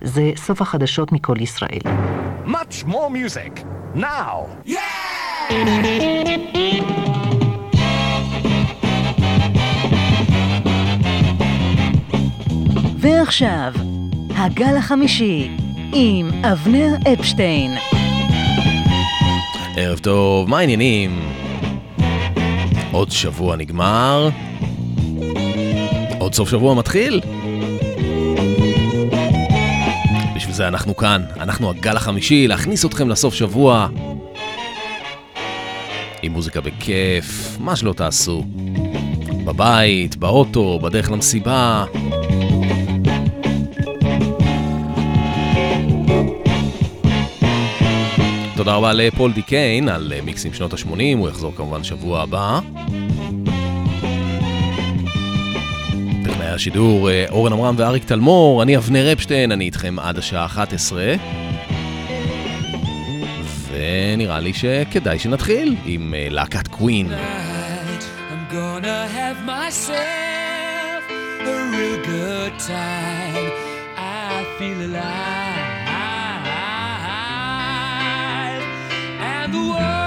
זה סוף החדשות מכל ישראל. Much more music, now! Yeah! ועכשיו, הגל החמישי, עם אבנר אפשטיין. ערב טוב, מה העניינים? עוד שבוע נגמר? עוד סוף שבוע מתחיל? בשביל זה אנחנו כאן. אנחנו הגל החמישי, להכניס אתכם לסוף שבוע. עם מוזיקה בכיף, מה שלא תעשו. בבית, באוטו, בדרך למסיבה. תודה רבה לפול די קיין על אה, מיקסים שנות ה-80, הוא יחזור כמובן שבוע הבא. השידור אה, אורן עמרם ואריק תלמור, אני אבנר אפשטיין, אני איתכם עד השעה 11. ונראה לי שכדאי שנתחיל עם אה, להקת קווין. the world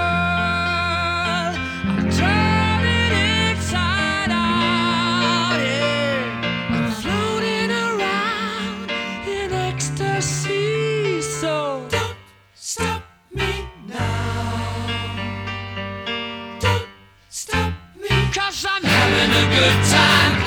good time.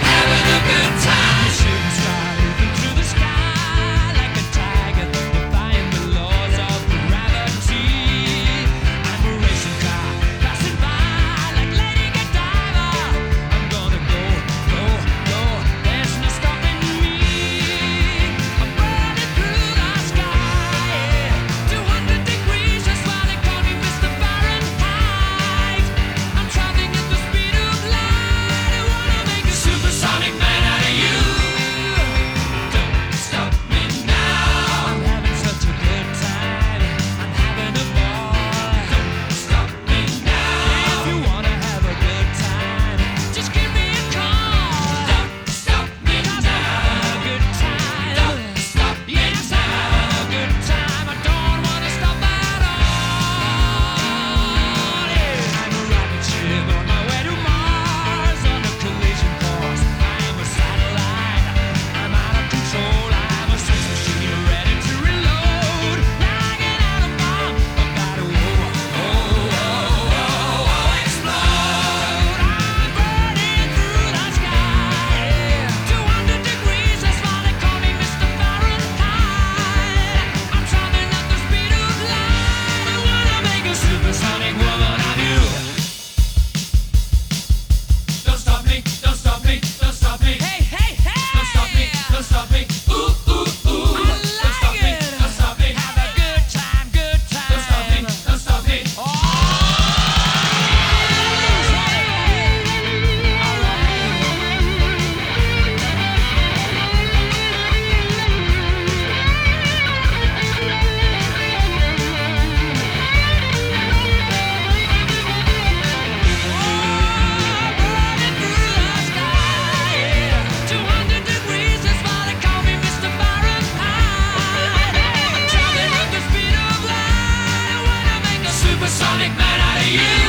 sonic man out of you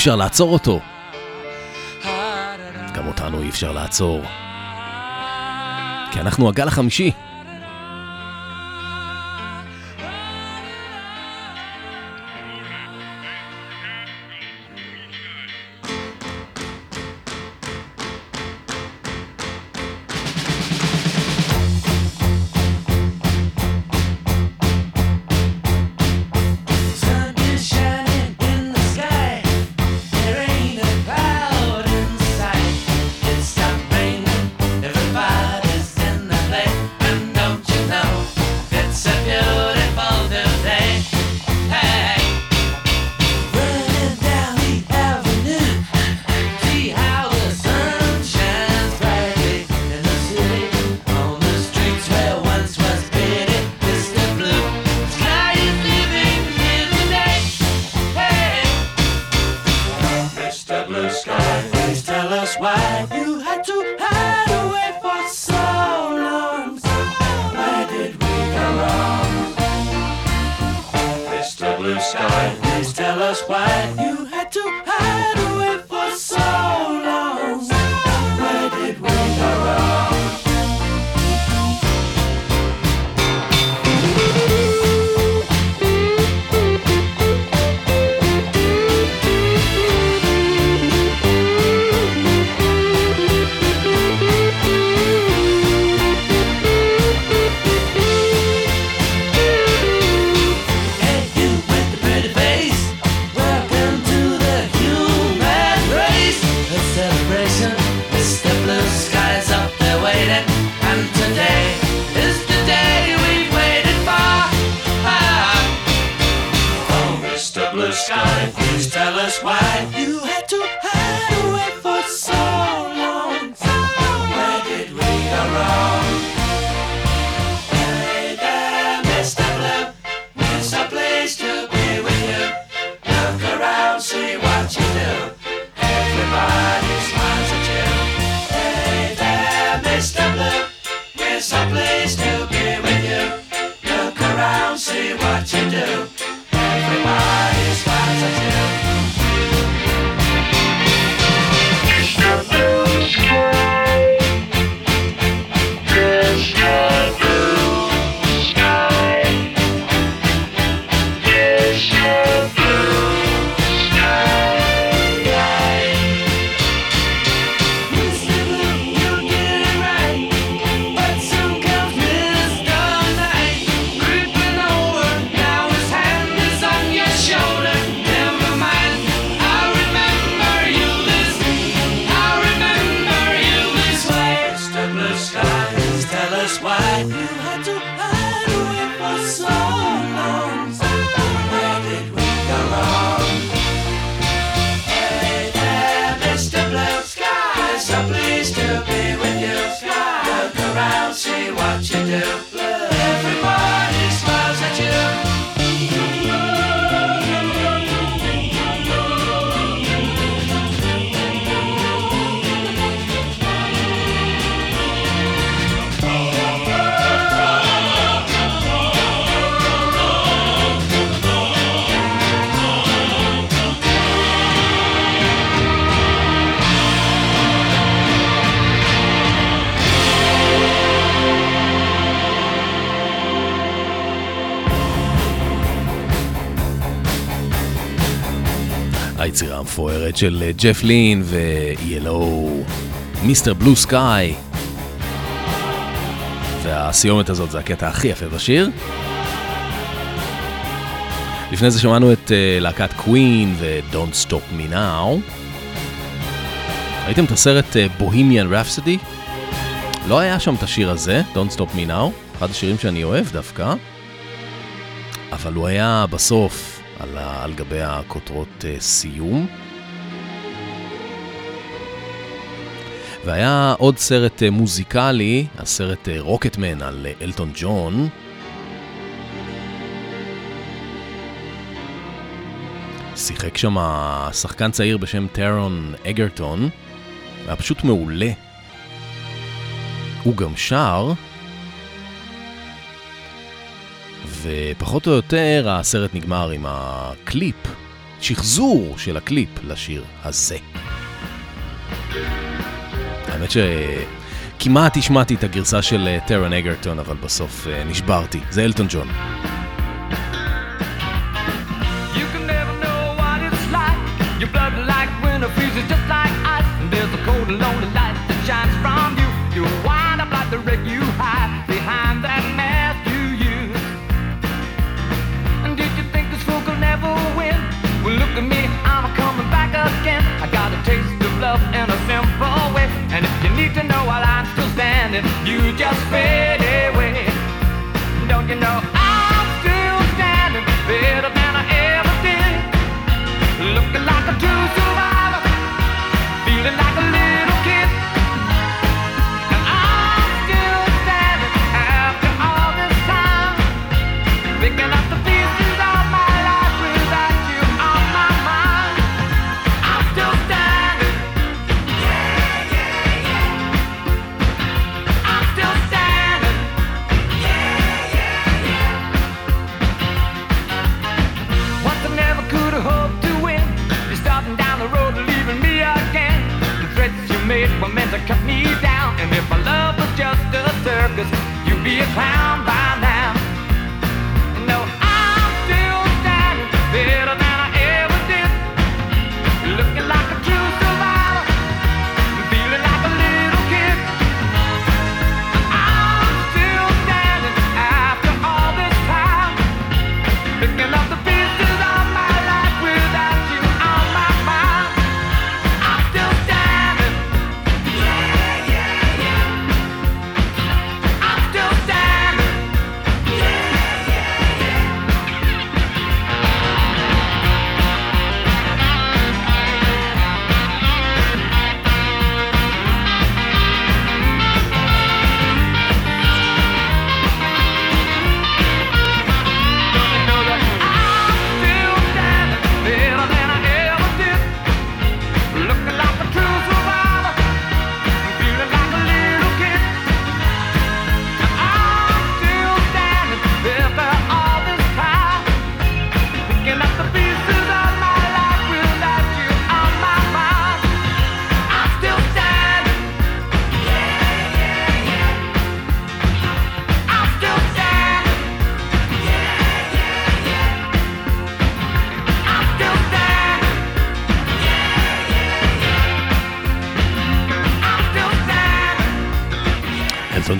אפשר לעצור אותו. גם אותנו אי אפשר לעצור. כי אנחנו הגל החמישי. היצירה המפוארת של אה, ג'ף לין ו-Yellow, מיסטר בלו סקאי. והסיומת הזאת זה הקטע הכי יפה בשיר. לפני זה שמענו את uh, להקת קווין ו-Don't Stop Me Now. ראיתם את הסרט בוהימיאן uh, רפסדי? לא היה שם את השיר הזה, Don't Stop Me Now, אחד השירים שאני אוהב דווקא, אבל הוא היה בסוף על, ה, על גבי הכותרות uh, סיום. והיה עוד סרט uh, מוזיקלי, הסרט אה, רוקטמן uh, על אלטון ג'ון. שיחק שם שחקן צעיר בשם טרון אגרטון, היה פשוט מעולה. הוא גם שר ופחות או יותר הסרט נגמר עם הקליפ, שחזור של הקליפ לשיר הזה. האמת שכמעט השמעתי את הגרסה של אה, טרן אגרטון, אבל בסוף אה, נשברתי. זה אלטון ג'ון. You need to know while I'm still standing. You just fade away. Don't you know?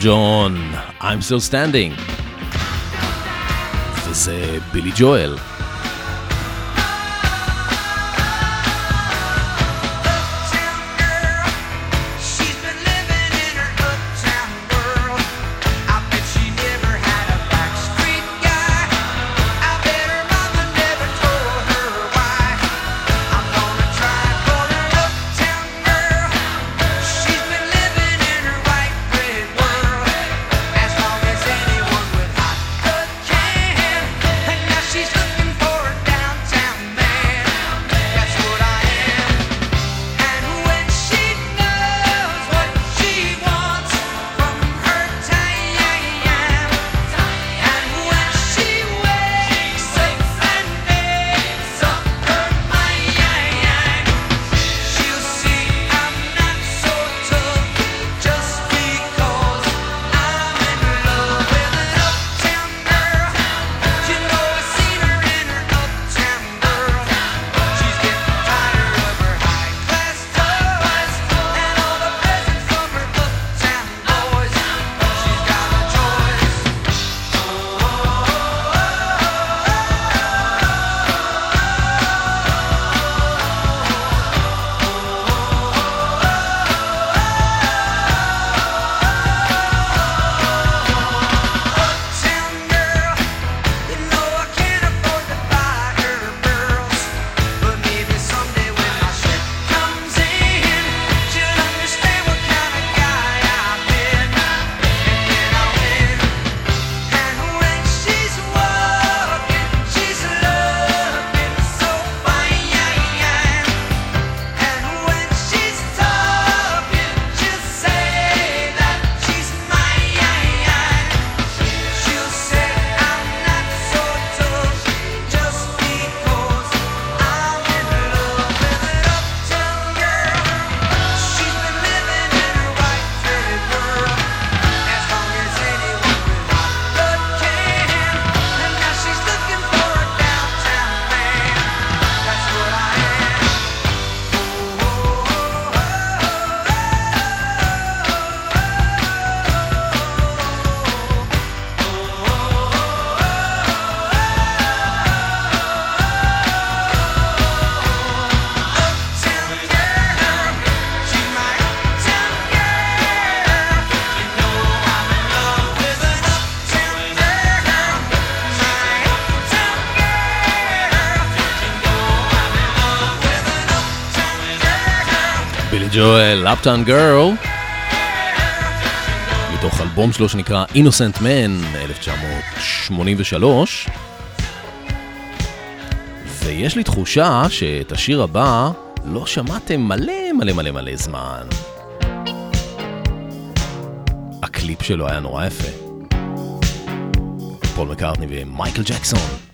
John, I'm Still Standing. וזה בילי ג'ואל. של Uptown Girl, מתוך אלבום שלו שנקרא Innocent Man, 1983. ויש לי תחושה שאת השיר הבא לא שמעתם מלא מלא מלא מלא זמן. הקליפ שלו היה נורא יפה. פול מקארטני ומייקל ג'קסון.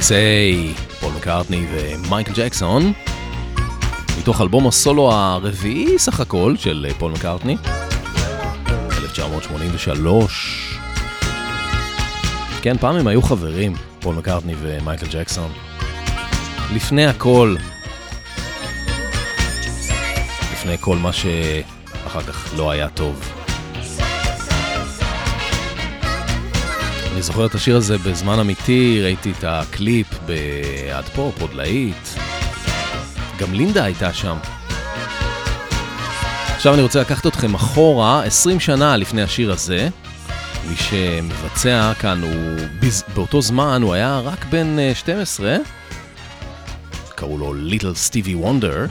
Say, פול מקארטני ומייקל ג'קסון, מתוך אלבום הסולו הרביעי סך הכל של אה, פול מקארטני, 1983. כן, פעם הם היו חברים, פול מקארטני ומייקל ג'קסון. לפני הכל, לפני כל מה שאחר כך לא היה טוב. אני זוכר את השיר הזה בזמן אמיתי, ראיתי את הקליפ בעד פופ, עוד להיט. גם לינדה הייתה שם. עכשיו אני רוצה לקחת אתכם אחורה, 20 שנה לפני השיר הזה. מי שמבצע כאן הוא, בז... באותו זמן הוא היה רק בן אה, 12, קראו לו ליטל סטיבי וונדר,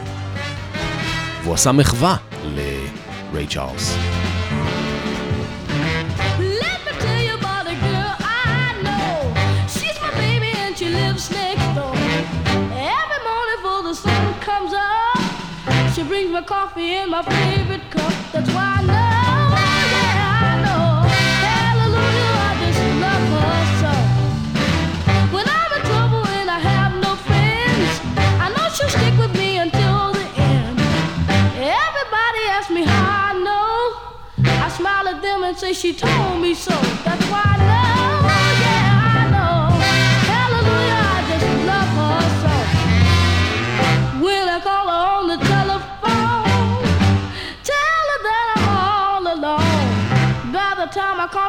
והוא עשה מחווה לריי צ'ארלס. she brings my coffee in my favorite cup. That's why I know, yeah, I know. Hallelujah, I just love her so. When I'm in trouble and I have no friends, I know she'll stick with me until the end. Everybody asks me how I know. I smile at them and say she told me so. That's why. I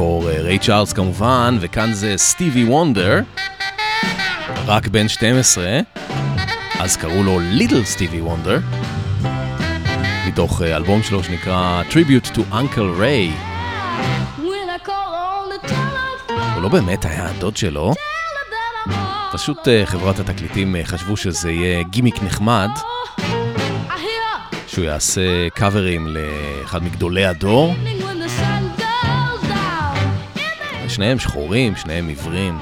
במקור אה, ריי צ'ארלס כמובן, וכאן זה סטיבי וונדר, רק בן 12, אז קראו לו ליטל סטיבי וונדר, מתוך אה, אלבום שלו שנקרא Tribute to Uncle Ray. הוא לא באמת היה הדוד שלו, פשוט אה, חברת התקליטים חשבו שזה יהיה גימיק נחמד, שהוא יעשה קאברים לאחד מגדולי הדור. שניהם שחורים, שניהם עיוורים.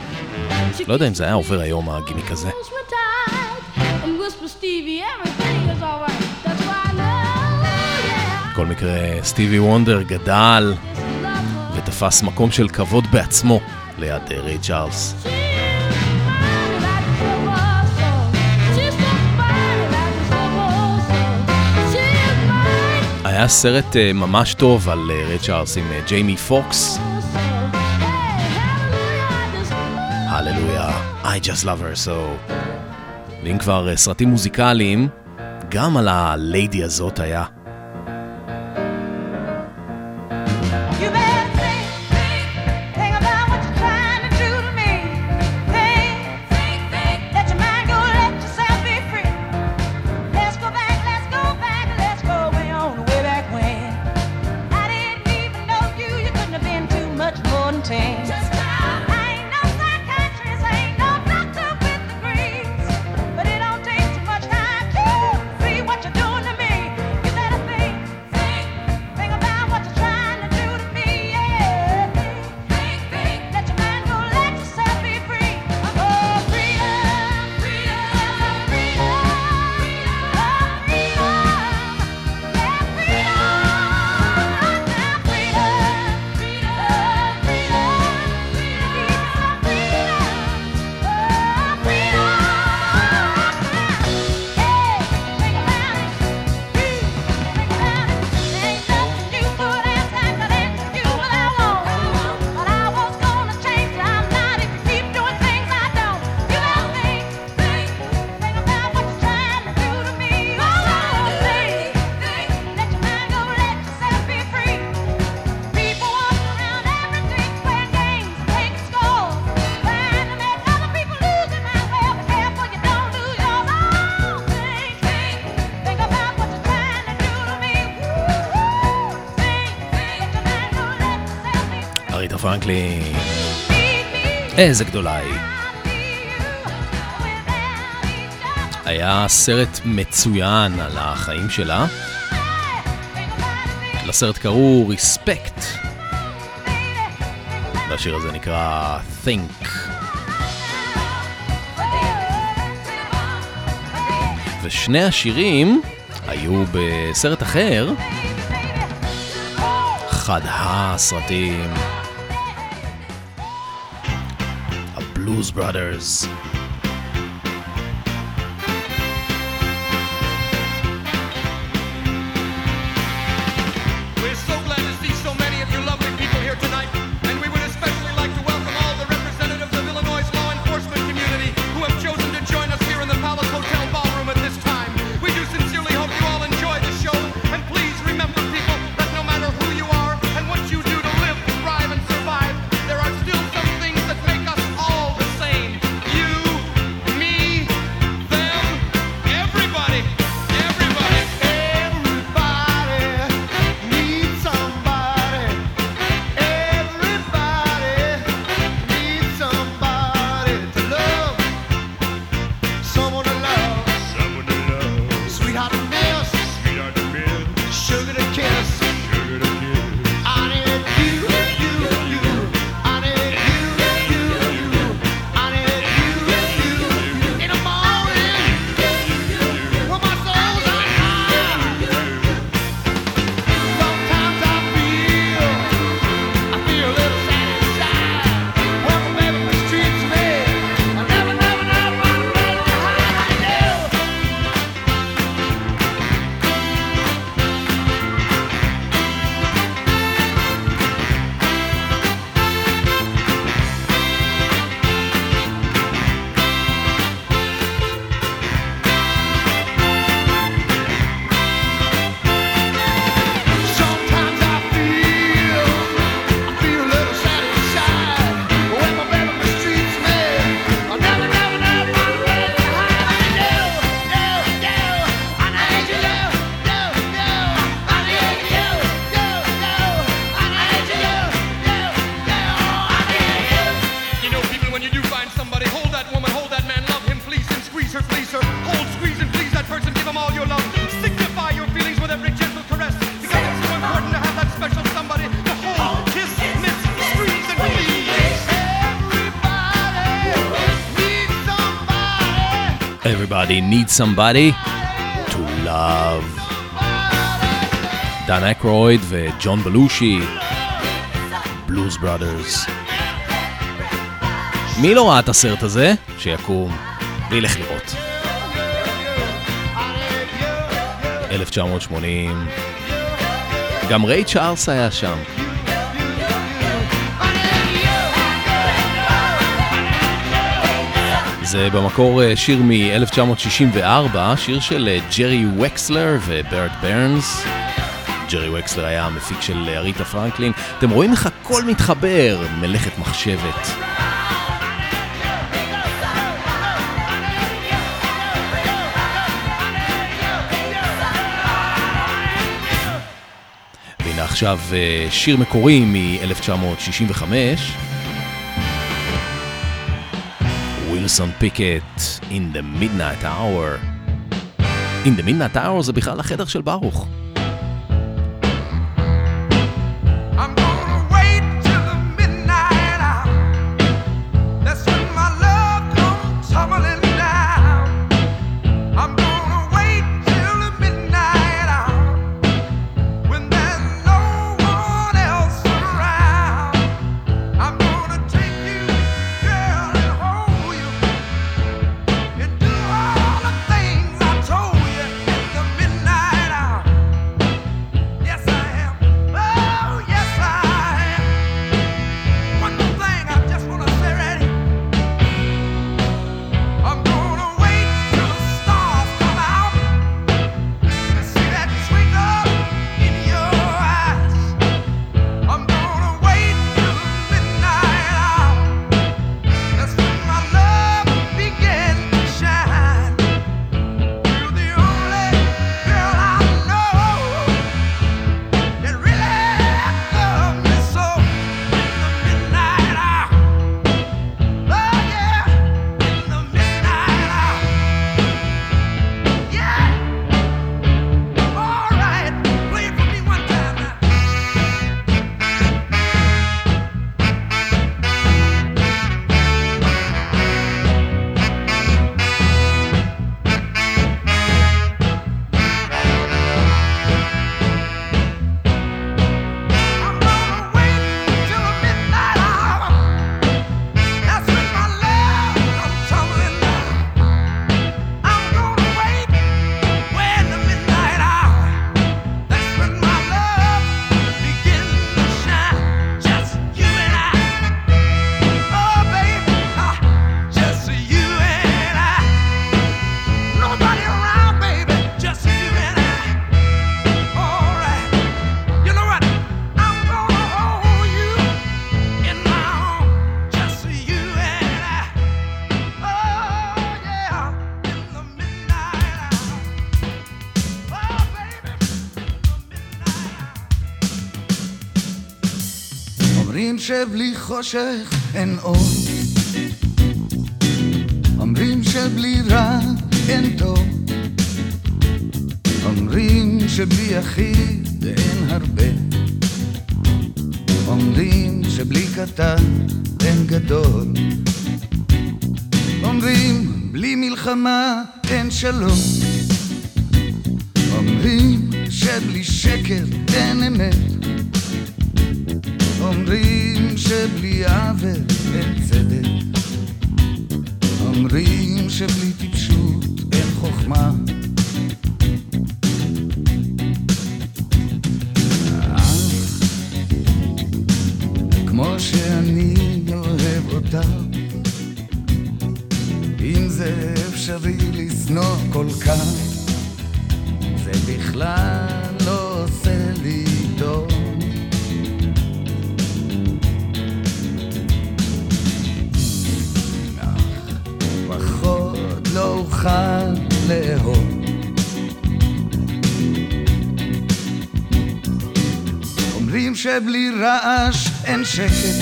לא יודע אם זה היה עובר היום הגימיק הזה. בכל מקרה, סטיבי וונדר גדל. ותפס מקום של כבוד בעצמו ליד אה, ריי צ'ארלס. היה סרט אה, ממש טוב על אה, ריי צ'ארלס עם ג'יימי פוקס, הללויה, I just love her so. ואם כבר אה, סרטים מוזיקליים, גם על הליידי הזאת היה. פרנקלין. איזה גדולה היא. היה סרט מצוין על החיים שלה. לסרט קראו ריספקט. והשיר הזה נקרא Think. ושני השירים היו בסרט אחר, אחד הסרטים Blues Brothers. need somebody to love. דן אקרויד וג'ון בלושי, בלוז בראדרס. מי לא ראה את הסרט הזה? שיקום וילך לראות. 1980. גם רייט שארס היה שם. זה במקור אה, שיר מ-1964, שיר של אה, ג'רי וקסלר וברט ברנס. ג'רי וקסלר היה המפיק של אה, אריטה פרנקלין. אתם רואים איך הכל מתחבר, מלאכת מחשבת. והנה עכשיו שיר מקורי מ-1965. ג'פרסון פיקט, In the Midnight Hour. In the Midnight Hour זה בכלל החדר של ברוך. שבלי חושך אין אור. אומרים שבלי רע אין טוב. אומרים שבלי יחיד אין הרבה. אומרים שבלי קטן אין גדול. אומרים בלי מלחמה אין שלום. אומרים שבלי שקר אין אמת שבלי עוול אין צדק אומרים שבלי רעש אין שקט.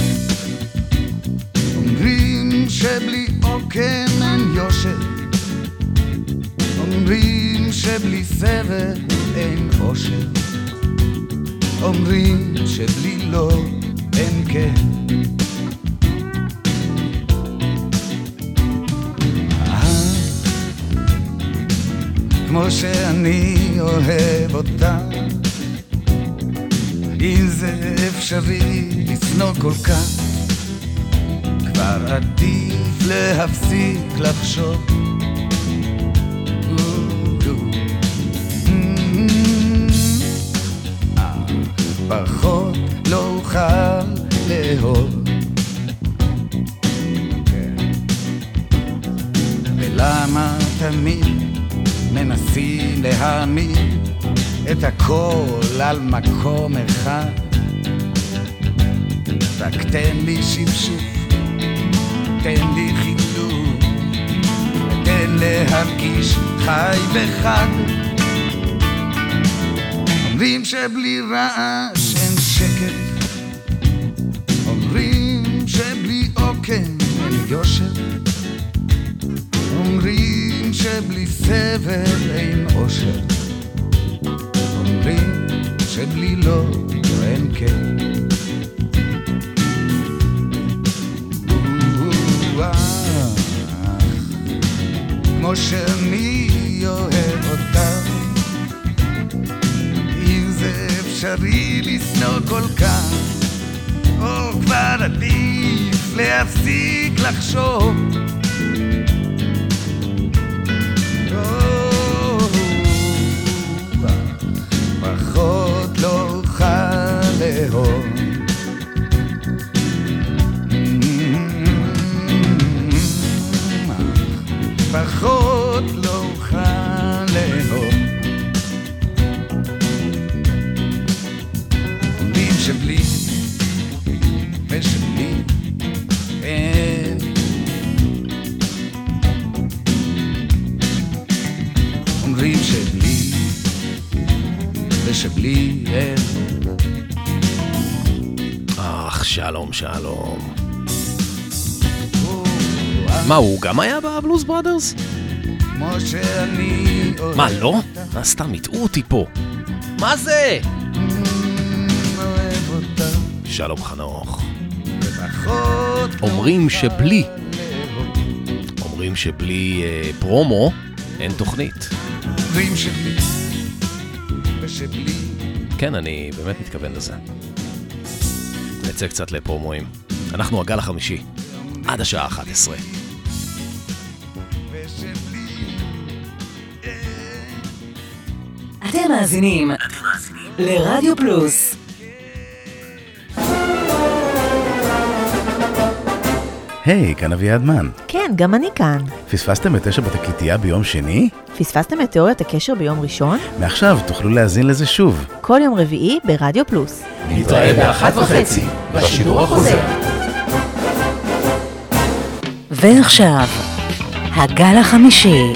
אומרים שבלי עוקן אין יושר. אומרים שבלי סבל אין אושר. אומרים שבלי לא אין כן. אה, כמו שאני אוהב אותה אם זה אפשרי לשנוא כל כך כבר עדיף להפסיק לחשוב. פחות לא אוכל לאהוב. כן. ולמה תמיד מנסים להעמיד את הכל על מקום אחד. רק תן לי שפשוף, תן לי חיתוך תן להרגיש חי וחד. אומרים שבלי רעש אין שקט אומרים שבלי עוקן אין יושר. אומרים שבלי סבל אין אומרים שבלי לא אין כן. כמו שאני אוהב אותך אם זה אפשרי לשנוא כל כך או כבר עדיף להפסיק לחשוב שלום. מה, הוא גם היה בבלוז בראדרס? כמו שאני אוהב מה, לא? מה, סתם הטעו אותי פה. מה זה? שלום חנוך. אומרים שבלי. אומרים שבלי אה, פרומו אין תוכנית. אומרים שבלי ושבלי כן, אני באמת מתכוון לזה. נצא קצת לפרומואים. אנחנו הגל החמישי, עד השעה 11. ושבלי אתם מאזינים לרדיו פלוס. היי, כאן אביעד מן. כן, גם אני כאן. פספסתם את תשע בתקליטייה ביום שני? פספסתם את תיאוריית הקשר ביום ראשון? מעכשיו תוכלו להאזין לזה שוב. כל יום רביעי ברדיו פלוס. נתראה באחת וחצי, בשידור החוזר. ועכשיו, הגל החמישי.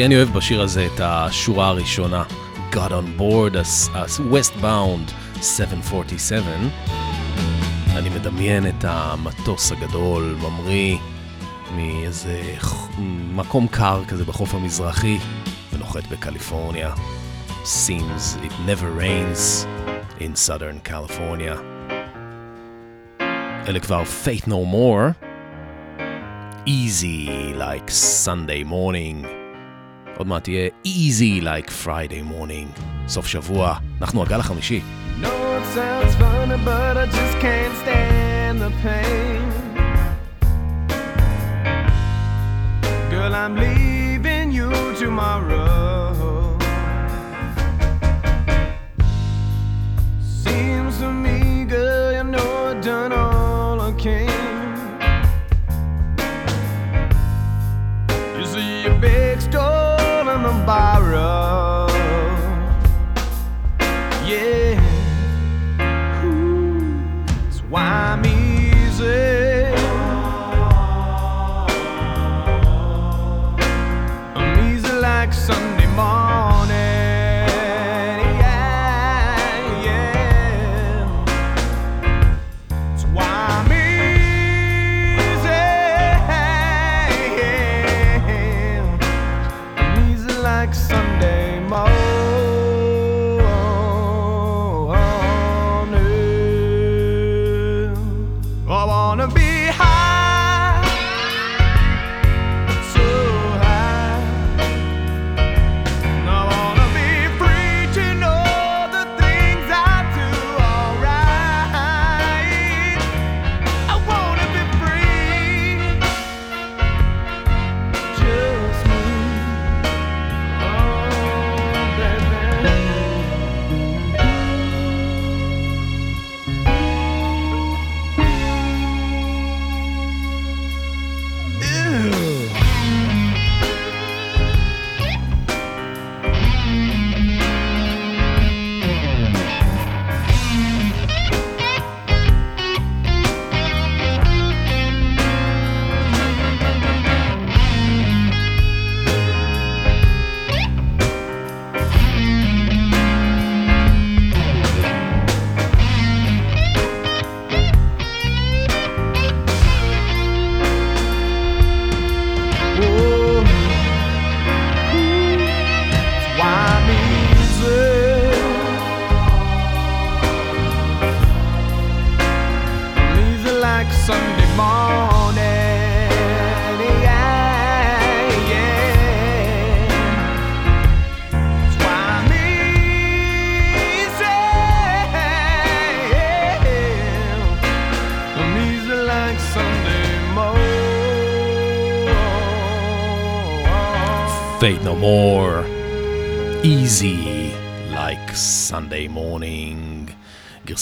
הכי אני אוהב בשיר הזה את השורה הראשונה, God on board a, a westbound 747. אני מדמיין את המטוס הגדול, ממריא מאיזה מקום קר כזה בחוף המזרחי, ונוחת בקליפורניה. Seems it never rains in Southern California. אלה כבר Faith No More. Easy like Sunday morning. עוד מעט תהיה Easy Like Friday Morning. סוף שבוע, אנחנו הגל החמישי. Girl, I'm leaving you tomorrow.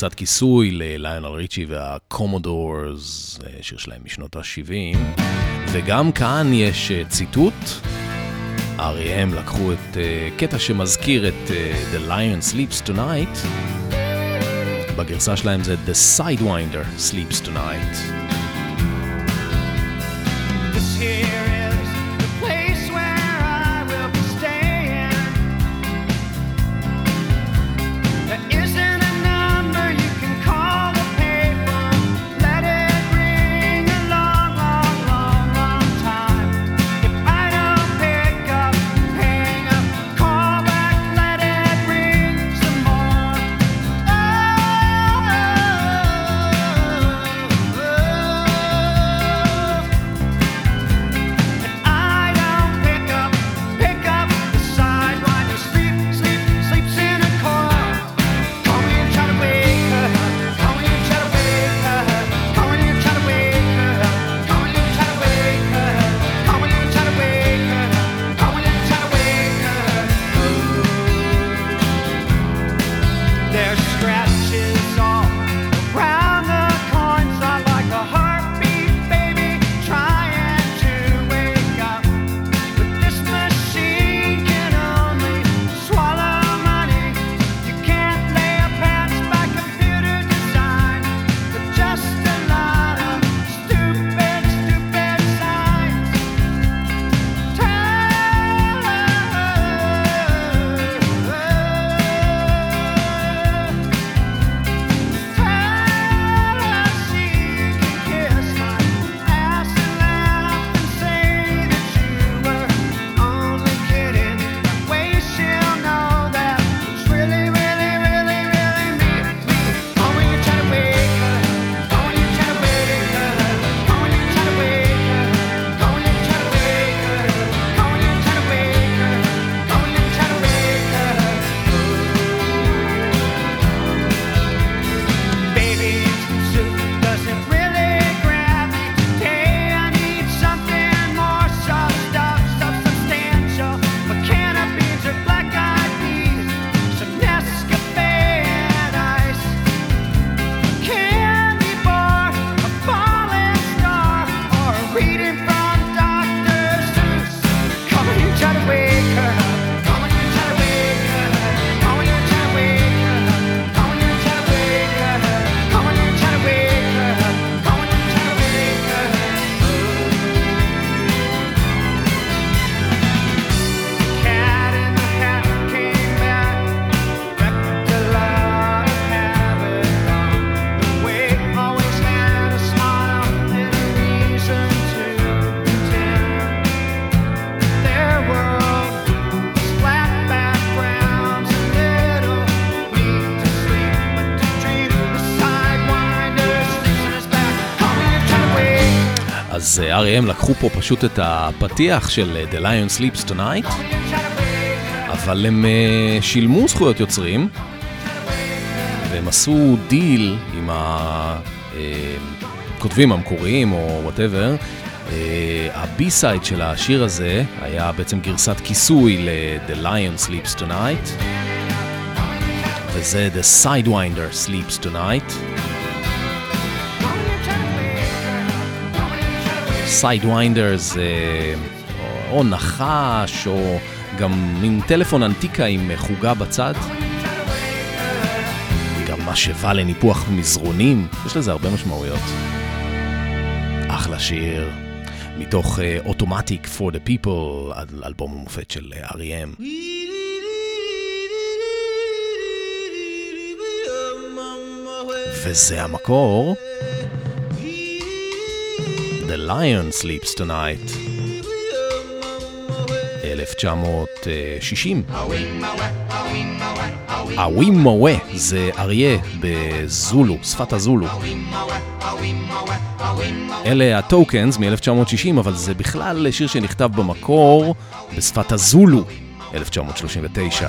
גרסת כיסוי לליונל ריצ'י והקומודורס, אה, שיר שלהם משנות ה-70. וגם כאן יש אה, ציטוט, R.E.M. לקחו את אה, קטע שמזכיר את The Lion Sleeps Tonight, בגרסה שלהם זה The Sidewinder Sleeps Tonight. אה, R.E.M. לקחו פה פשוט את הפתיח של אה, The Lion Sleeps Tonight, אבל הם אה, שילמו זכויות יוצרים, והם עשו דיל עם הכותבים המקוריים או whatever. ה B-side של השיר הזה היה בעצם גרסת כיסוי ל-The Lion Sleeps Tonight, וזה The Sidewinder Sleeps Tonight. Sidewinders, או נחש, או גם מין טלפון אנטיקה עם חוגה בצד. גם משאבה לניפוח מזרונים, יש לזה הרבה משמעויות. אחלה שיר, מתוך Automatic uh, for the people, אלבום המופת של אה, R.E.M. וזה המקור. The Lion Sleeps Tonight. 1960. אווים מווה זה אריה בזולו, שפת הזולו. אלה הטוקנס מ-1960, אבל זה בכלל שיר שנכתב במקור בשפת הזולו, 1939.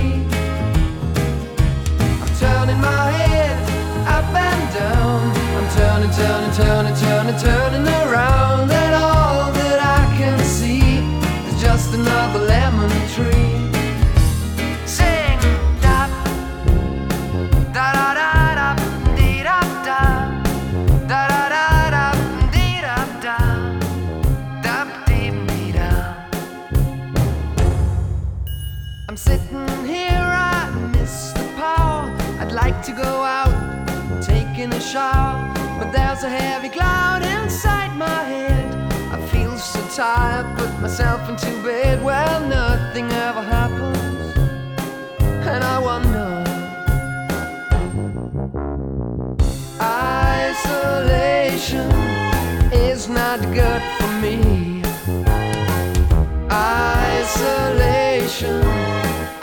Turning, turning, turning, turning, around, and all that I can see is just another lemon tree. Sing, da, da da da. I'm sitting here, I miss the power. I'd like to go out, taking a shower, there's a heavy cloud inside my head. I feel so tired, put myself into bed. Well, nothing ever happens, and I wonder. Isolation is not good for me. Isolation,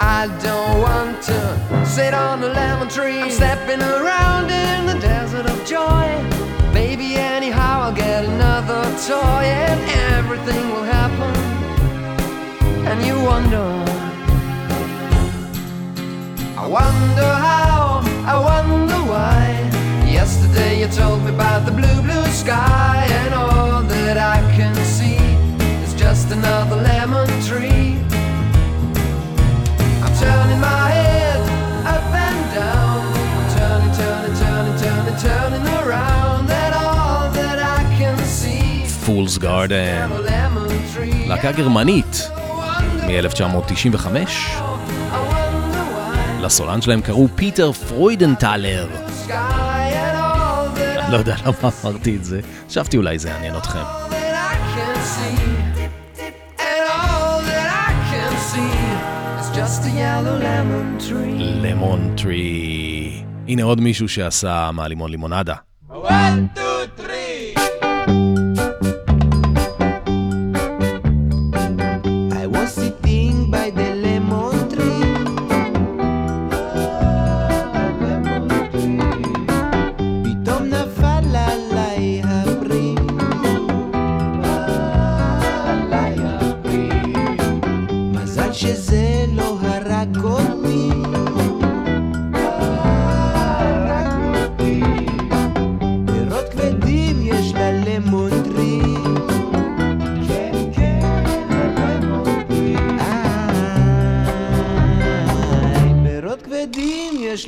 I don't want to sit on a lemon tree. I'm stepping around in the desert of joy toy and everything will happen. And you wonder. I wonder how I wonder why. Yesterday you told me about the blue blue sky and all that I can see is just another lemon tree. I'm turning my head. Rose Garden, להקה גרמנית מ-1995. לסולן שלהם קראו פיטר פרוידנטלר. לא יודע למה אמרתי את זה, חשבתי אולי זה יעניין אתכם. למון טרי. הנה עוד מישהו שעשה מהלימון לימונדה. One, two.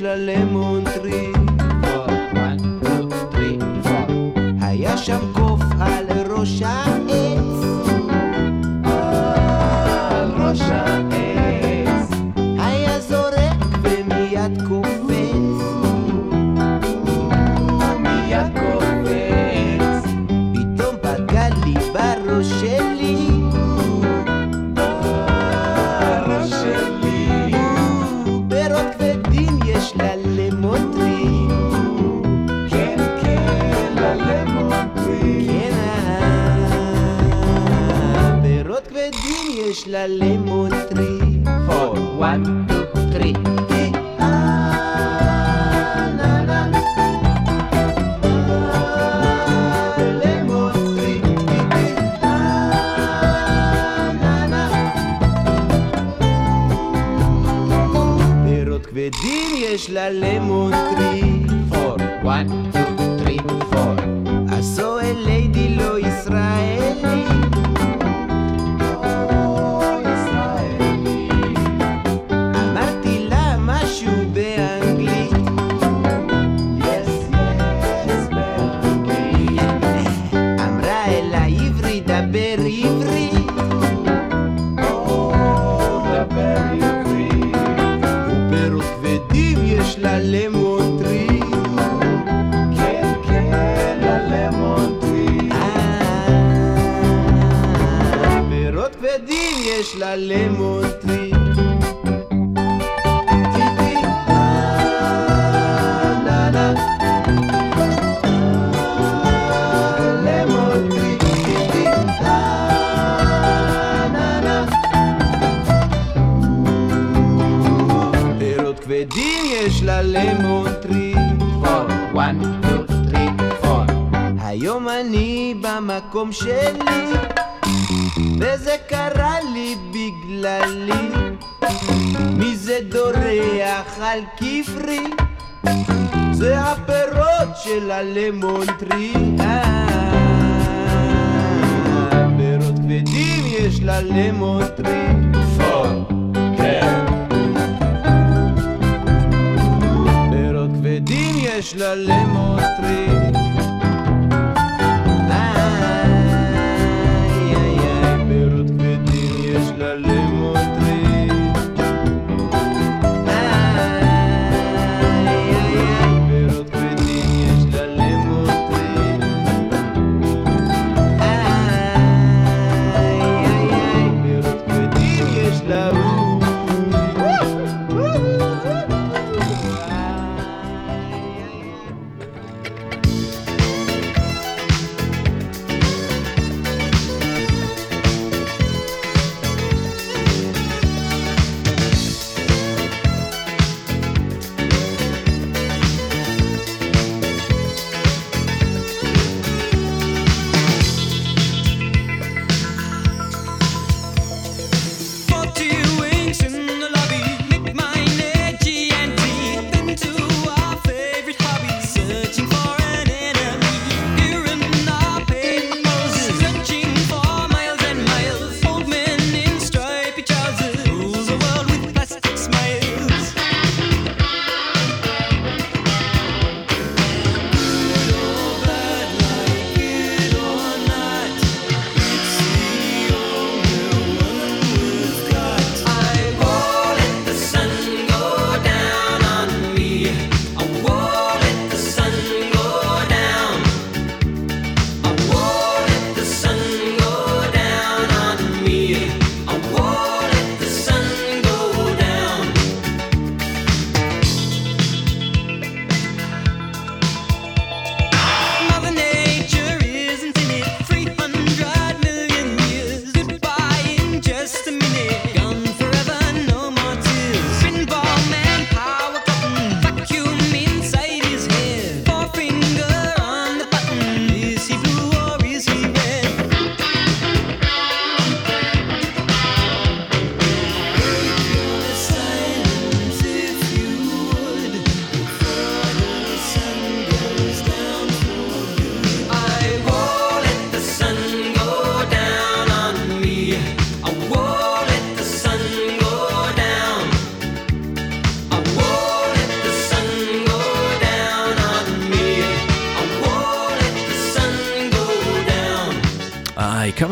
la lemon tree. במקום שלי וזה קרה לי בגללי. מי זה דורח על כפרי? זה הפירות של הלמונטרי פירות כבדים יש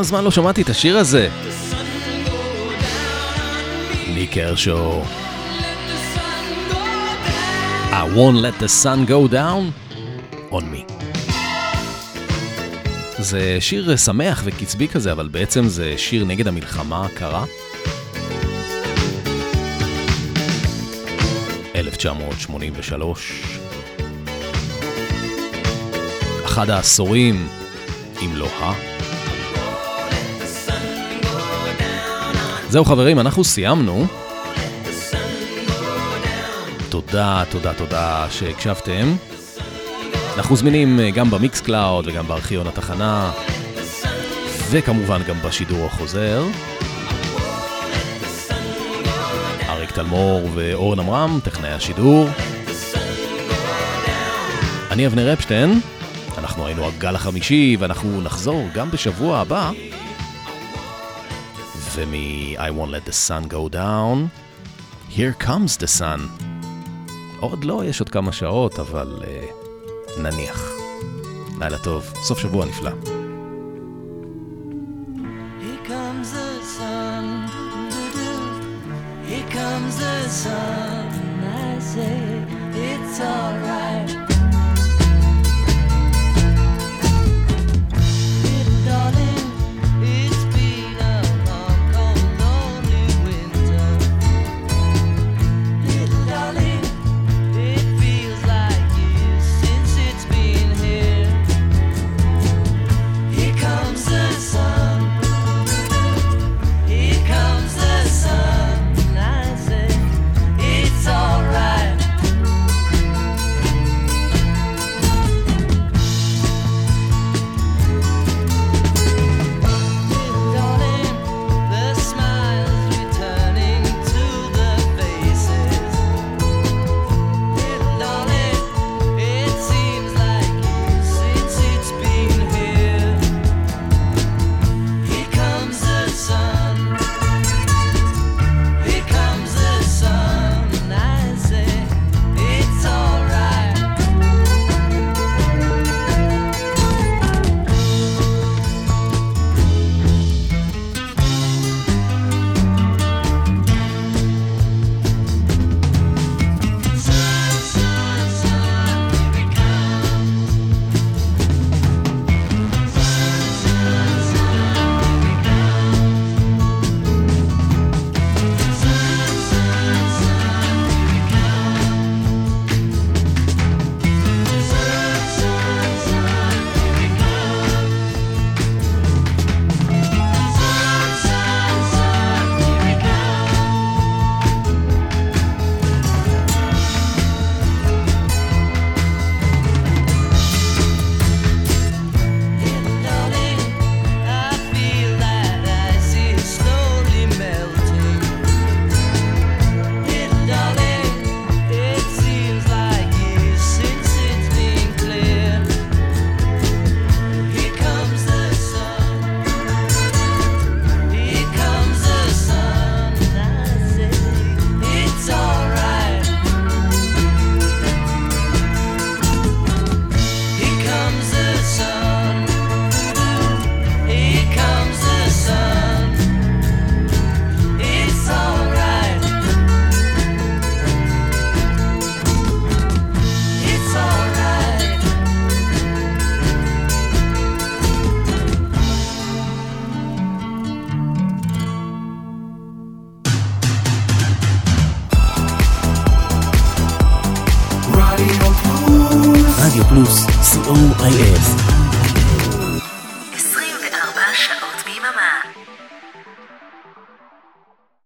זמן לא שמעתי את השיר הזה. ניק הרשו. I won't let the sun go down on me. זה שיר שמח וקצבי כזה, אבל בעצם זה שיר נגד המלחמה הקרה. 1983. אחד העשורים, אם לא ה... זהו חברים, אנחנו סיימנו. תודה, תודה, תודה שהקשבתם. אנחנו זמינים אה, גם במיקס קלאוד וגם בארכיון התחנה, וכמובן גם בשידור החוזר. אריק תלמור ואורן עמרם, טכנאי השידור. אני אבנר אפשטיין, אנחנו היינו הגל החמישי, ואנחנו נחזור גם בשבוע הבא. ומ-I won't let the sun go down, here comes the sun. עוד לא, יש עוד כמה שעות, אבל uh, נניח. לילה טוב, סוף שבוע נפלא.